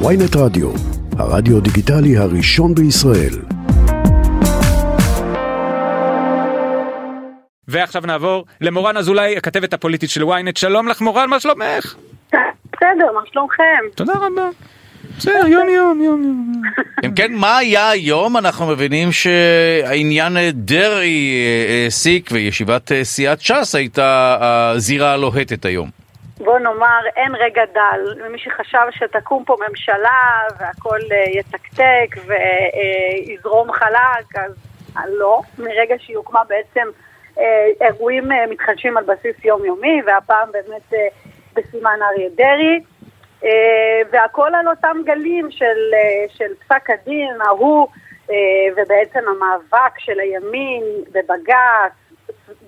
ויינט רדיו, הרדיו דיגיטלי הראשון בישראל. ועכשיו נעבור למורן אזולאי, הכתבת הפוליטית של ynet. שלום לך מורן, מה שלומך? בסדר, מה שלומכם? תודה רבה. בסדר, יום יום, יום יום. אם כן, מה היה היום? אנחנו מבינים שהעניין דרעי העסיק וישיבת סיעת ש"ס הייתה הזירה הלוהטת היום. בוא נאמר, אין רגע דל. מי שחשב שתקום פה ממשלה והכל יתקתק ויזרום חלק, אז לא. מרגע שהיא הוקמה בעצם אירועים מתחדשים על בסיס יומיומי, והפעם באמת בסימן אריה דרעי. והכל על אותם גלים של, של פסק הדין ההוא ובעצם המאבק של הימין בבג"ץ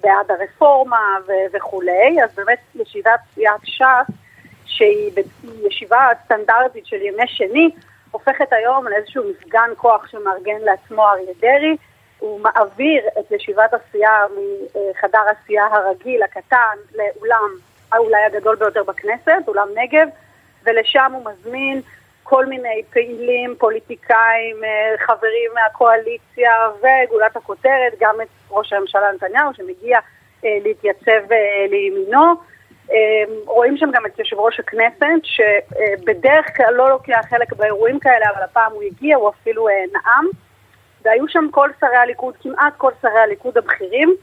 בעד הרפורמה ו- וכולי, אז באמת ישיבת סיעת ש"ס, שהיא ישיבה סטנדרטית של ימי שני, הופכת היום לאיזשהו מפגן כוח שמארגן לעצמו אריה דרעי, הוא מעביר את ישיבת הסיעה מחדר הסיעה הרגיל, הקטן, לאולם, האולי הגדול ביותר בכנסת, אולם נגב, ולשם הוא מזמין כל מיני פעילים, פוליטיקאים, חברים מהקואליציה וגולת הכותרת, גם את ראש הממשלה נתניהו שמגיע אה, להתייצב אה, לימינו. אה, רואים שם גם את יושב ראש הכנסת שבדרך כלל לא לוקח חלק באירועים כאלה, אבל הפעם הוא הגיע, הוא אפילו אה, נאם. והיו שם כל שרי הליכוד, כמעט כל שרי הליכוד הבכירים.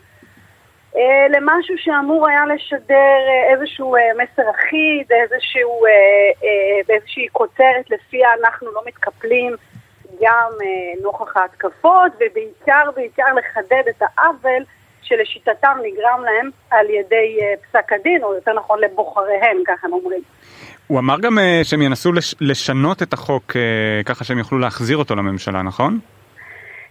אה, למשהו שאמור היה לשדר אה, איזשהו אה, מסר אחיד, איזשהו, באיזושהי כותרת לפיה אנחנו לא מתקפלים גם נוכח ההתקפות, ובעיקר בעיקר לחדד את העוול שלשיטתם נגרם להם על ידי פסק הדין, או יותר נכון לבוחריהם, ככה הם אומרים. הוא אמר גם שהם ינסו לשנות את החוק ככה שהם יוכלו להחזיר אותו לממשלה, נכון?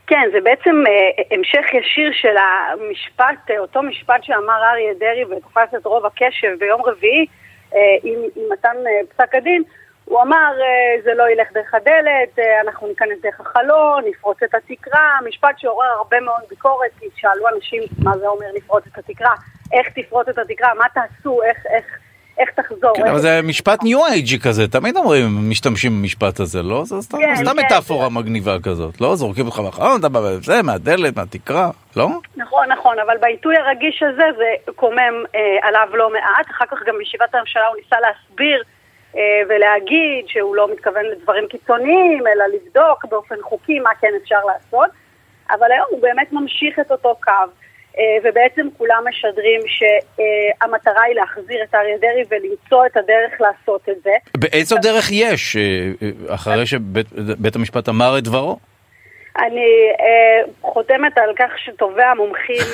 כן, זה בעצם אה, המשך ישיר של המשפט, אה, אותו משפט שאמר אריה דרעי ותופס את רוב הקשב ביום רביעי אה, עם, עם מתן אה, פסק הדין. הוא אמר, אה, זה לא ילך דרך הדלת, אה, אנחנו ניכנס דרך החלון, נפרוץ את התקרה, משפט שעורר הרבה מאוד ביקורת, כי שאלו אנשים מה זה אומר לפרוץ את התקרה, איך תפרוץ את התקרה, מה תעשו, איך, איך, איך תחזור. כן, אבל זה משפט ניו אייג'י כזה, תמיד אומרים, משתמשים במשפט הזה, לא? זה סתם כן, כן. מטאפורה מגניבה כזאת, לא? זורקים אותך בחלון, אתה בא זה, מהדלת, מהתקרה, לא? נכון, נכון, אבל בעיתוי הרגיש הזה זה קומם אה, עליו לא מעט. אחר כך גם בישיבת הממשלה הוא ניסה להסביר אה, ולהגיד שהוא לא מתכוון לדברים קיצוניים, אלא לבדוק באופן חוקי מה כן אפשר לעשות. אבל היום הוא באמת ממשיך את אותו קו. אה, ובעצם כולם משדרים שהמטרה היא להחזיר את אריה דרעי ולמצוא את הדרך לעשות את זה. באיזו דרך יש, אה, אחרי שבית המשפט אמר את דברו? אני אה, חותמת על כך שטובי המומחים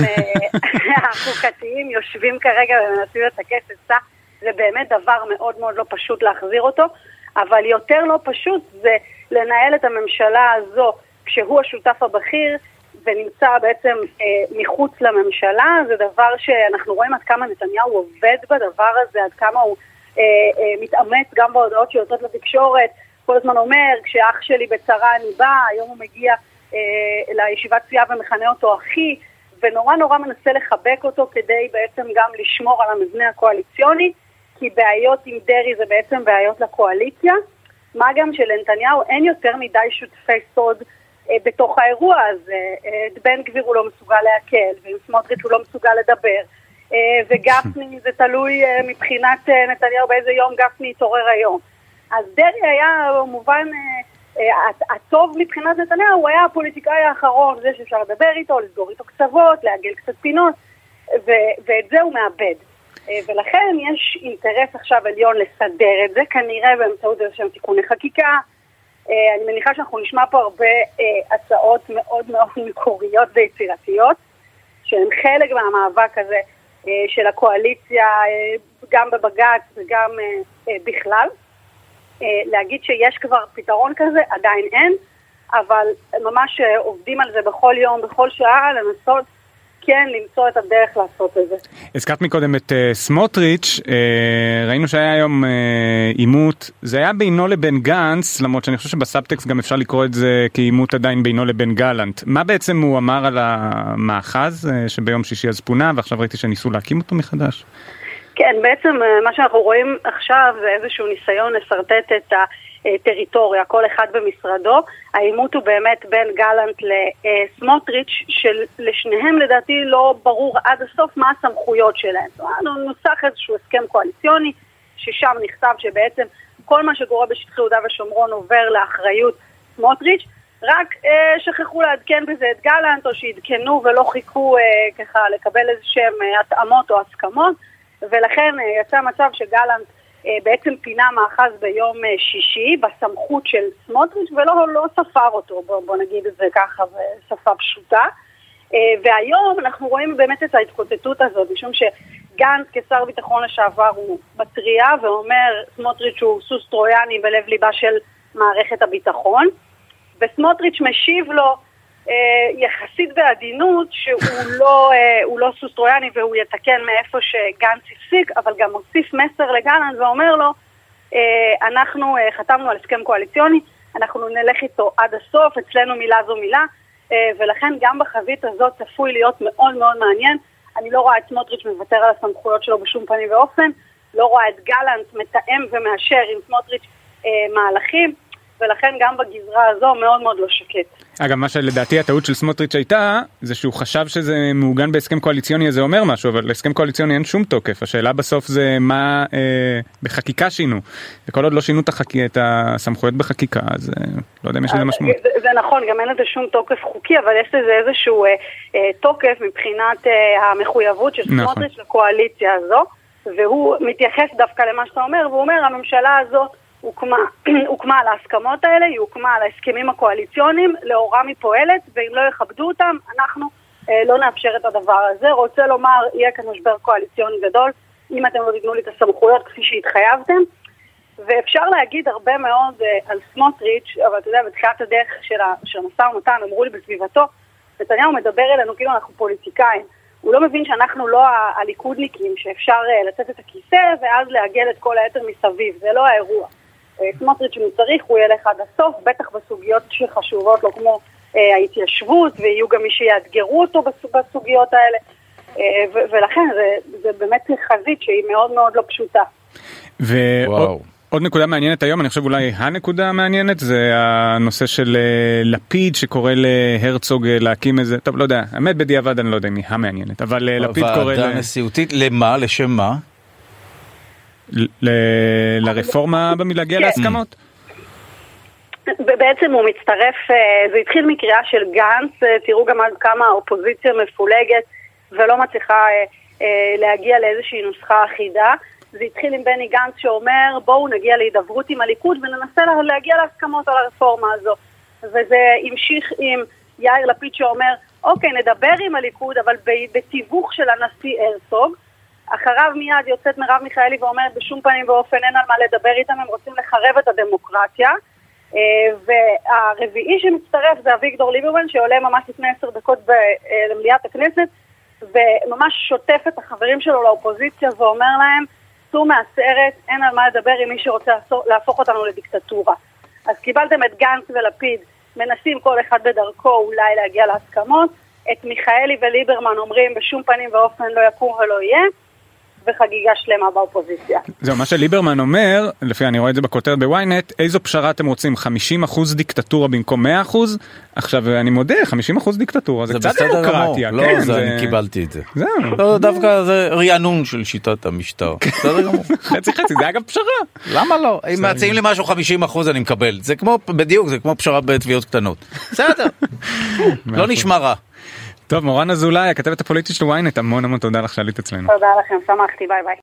החוקתיים יושבים כרגע ומנסים לתקף עצה. זה באמת דבר מאוד מאוד לא פשוט להחזיר אותו, אבל יותר לא פשוט זה לנהל את הממשלה הזו כשהוא השותף הבכיר. ונמצא בעצם אה, מחוץ לממשלה, זה דבר שאנחנו רואים עד כמה נתניהו עובד בדבר הזה, עד כמה הוא אה, אה, מתאמץ גם בהודעות שיוצאות לתקשורת, כל הזמן אומר, כשאח שלי בצרה אני בא, היום הוא מגיע אה, לישיבת סיעה ומכנה אותו אחי, ונורא נורא מנסה לחבק אותו כדי בעצם גם לשמור על המבנה הקואליציוני, כי בעיות עם דרעי זה בעצם בעיות לקואליציה, מה גם שלנתניהו אין יותר מדי שותפי סוד בתוך האירוע הזה. את בן גביר הוא לא מסוגל להקל, ועם סמוטריץ' הוא לא מסוגל לדבר. וגפני זה תלוי מבחינת נתניהו באיזה יום גפני יתעורר היום. אז דרעי היה במובן הטוב מבחינת נתניהו, הוא היה הפוליטיקאי האחרון, זה שאפשר לדבר איתו, לסגור איתו קצוות, לעגל קצת פינות, ואת זה הוא מאבד. ולכן יש אינטרס עכשיו עליון לסדר את זה, כנראה באמצעות איזשהם תיקוני חקיקה. אני מניחה שאנחנו נשמע פה הרבה הצעות מאוד מאוד מקוריות ויצירתיות, שהן חלק מהמאבק הזה של הקואליציה, גם בבג"ץ וגם בכלל. להגיד שיש כבר פתרון כזה, עדיין אין, אבל ממש עובדים על זה בכל יום, בכל שעה, לנסות כן למצוא את הדרך לעשות את זה. הזכרת מקודם את uh, סמוטריץ', uh, ראינו שהיה היום עימות, uh, זה היה בינו לבין גנץ, למרות שאני חושב שבסאבטקסט גם אפשר לקרוא את זה כעימות עדיין בינו לבין גלנט. מה בעצם הוא אמר על המאחז uh, שביום שישי אז פונה, ועכשיו ראיתי שניסו להקים אותו מחדש? כן, בעצם מה שאנחנו רואים עכשיו זה איזשהו ניסיון לשרטט את טריטוריה, כל אחד במשרדו. העימות הוא באמת בין גלנט לסמוטריץ', שלשניהם לדעתי לא ברור עד הסוף מה הסמכויות שלהם. נוסח איזשהו הסכם קואליציוני, ששם נכתב שבעצם כל מה שקורה בשטחי יהודה ושומרון עובר לאחריות סמוטריץ', רק אה, שכחו לעדכן בזה את גלנט, או שעדכנו ולא חיכו אה, ככה לקבל איזה שהם אה, התאמות או הסכמות, ולכן אה, יצא מצב שגלנט אה, בעצם פינה מאחז ביום אה, שישי בסמכות של סמוטריץ' ולא לא ספר אותו, בוא, בוא נגיד את זה ככה בשפה פשוטה. אה, והיום אנחנו רואים באמת את ההתקוטטות הזאת, משום שגנץ כשר ביטחון לשעבר הוא מתריע ואומר סמוטריץ' הוא סוס טרויאני בלב ליבה של מערכת הביטחון, וסמוטריץ' משיב לו אה, יחסית בעדינות שהוא לא, אה, לא סוס טרויאני והוא יתקן מאיפה שגנץ הפסיק, אבל גם מוסיף מסר לגלנט ואומר לו, אה, אנחנו אה, חתמנו על הסכם קואליציוני, אנחנו נלך איתו עד הסוף, אצלנו מילה זו מילה, אה, ולכן גם בחזית הזאת צפוי להיות מאוד מאוד מעניין. אני לא רואה את סמוטריץ' מוותר על הסמכויות שלו בשום פנים ואופן, לא רואה את גלנט מתאם ומאשר עם סמוטריץ' אה, מהלכים. ולכן גם בגזרה הזו מאוד מאוד לא שקט. אגב, מה שלדעתי הטעות של סמוטריץ' הייתה, זה שהוא חשב שזה מעוגן בהסכם קואליציוני, זה אומר משהו, אבל להסכם קואליציוני אין שום תוקף. השאלה בסוף זה מה אה, בחקיקה שינו. וכל עוד לא שינו את, החק... את הסמכויות בחקיקה, אז אה, לא יודע אם יש לזה משמעות. זה, זה נכון, גם אין לזה שום תוקף חוקי, אבל יש לזה איזשהו אה, אה, תוקף מבחינת אה, המחויבות של נכון. סמוטריץ' נכון. לקואליציה הזו, והוא מתייחס דווקא למה שאתה אומר, והוא אומר, הממשלה הזאת הוקמה, הוקמה על ההסכמות האלה, היא הוקמה על ההסכמים הקואליציוניים, לאורם היא פועלת, ואם לא יכבדו אותם, אנחנו אה, לא נאפשר את הדבר הזה. רוצה לומר, יהיה כאן משבר קואליציוני גדול, אם אתם לא תיתנו לי את הסמכויות כפי שהתחייבתם. ואפשר להגיד הרבה מאוד אה, על סמוטריץ', אבל אתה יודע, בתחילת הדרך של המשא ומתן, אמרו לי בסביבתו, נתניהו מדבר אלינו כאילו אנחנו פוליטיקאים. הוא לא מבין שאנחנו לא הליכודניקים, שאפשר אה, לתת את הכיסא ואז לעגל את כל היתר מסביב, זה לא האירוע. סמוטריץ' אם צריך הוא ילך עד הסוף, בטח בסוגיות שחשובות לו כמו אה, ההתיישבות, ויהיו גם מי שיאתגרו אותו בסוגיות האלה, אה, ולכן זה, זה באמת חזית שהיא מאוד מאוד לא פשוטה. ועוד עוד נקודה מעניינת היום, אני חושב אולי הנקודה המעניינת, זה הנושא של אה, לפיד שקורא להרצוג אה, להקים איזה, טוב לא יודע, האמת בדיעבד אני לא יודע אם היא המעניינת, אבל אה, לפיד קורא... ועדה נשיאותית, למה? לשם מה? לרפורמה להגיע להסכמות? בעצם הוא מצטרף, אה, זה התחיל מקריאה של גנץ, אה, תראו גם עד כמה האופוזיציה מפולגת ולא מצליחה אה, להגיע לאיזושהי נוסחה אחידה. זה התחיל עם בני גנץ שאומר בואו נגיע להידברות עם הליכוד וננסה להגיע להסכמות על הרפורמה הזו. וזה המשיך עם יאיר לפיד שאומר אוקיי נדבר עם הליכוד אבל בתיווך של הנשיא הרצוג אחריו מיד יוצאת מרב מיכאלי ואומרת בשום פנים ואופן אין על מה לדבר איתם, הם רוצים לחרב את הדמוקרטיה. אה, והרביעי שמצטרף זה אביגדור ליברמן שעולה ממש לפני עשר דקות אה, למליאת הכנסת וממש שוטף את החברים שלו לאופוזיציה ואומר להם צאו מהסרט, אין על מה לדבר עם מי שרוצה להפוך אותנו לדיקטטורה. אז קיבלתם את גנץ ולפיד, מנסים כל אחד בדרכו אולי להגיע להסכמות, את מיכאלי וליברמן אומרים בשום פנים ואופן לא יקום ולא יהיה, וחגיגה שלמה באופוזיציה. זהו, מה שליברמן אומר, לפי אני רואה את זה בכותרת בוויינט, איזו פשרה אתם רוצים? 50% דיקטטורה במקום 100%? עכשיו, אני מודה, 50% דיקטטורה זה, זה קצת דמוקרטיה. לא, כן, זה, זה... אני קיבלתי את זה. זהו. לא, דווקא זה רענון של שיטת המשטר. בסדר גמור. חצי חצי, זה אגב פשרה. למה לא? אם מציעים לי משהו 50% אני מקבל. זה כמו, בדיוק, זה כמו פשרה בתביעות קטנות. בסדר. לא נשמע רע. טוב, מורן אזולאי, הכתבת הפוליטית של ynet, המון המון תודה לך שעלית אצלנו. תודה לכם, שמחתי, ביי ביי.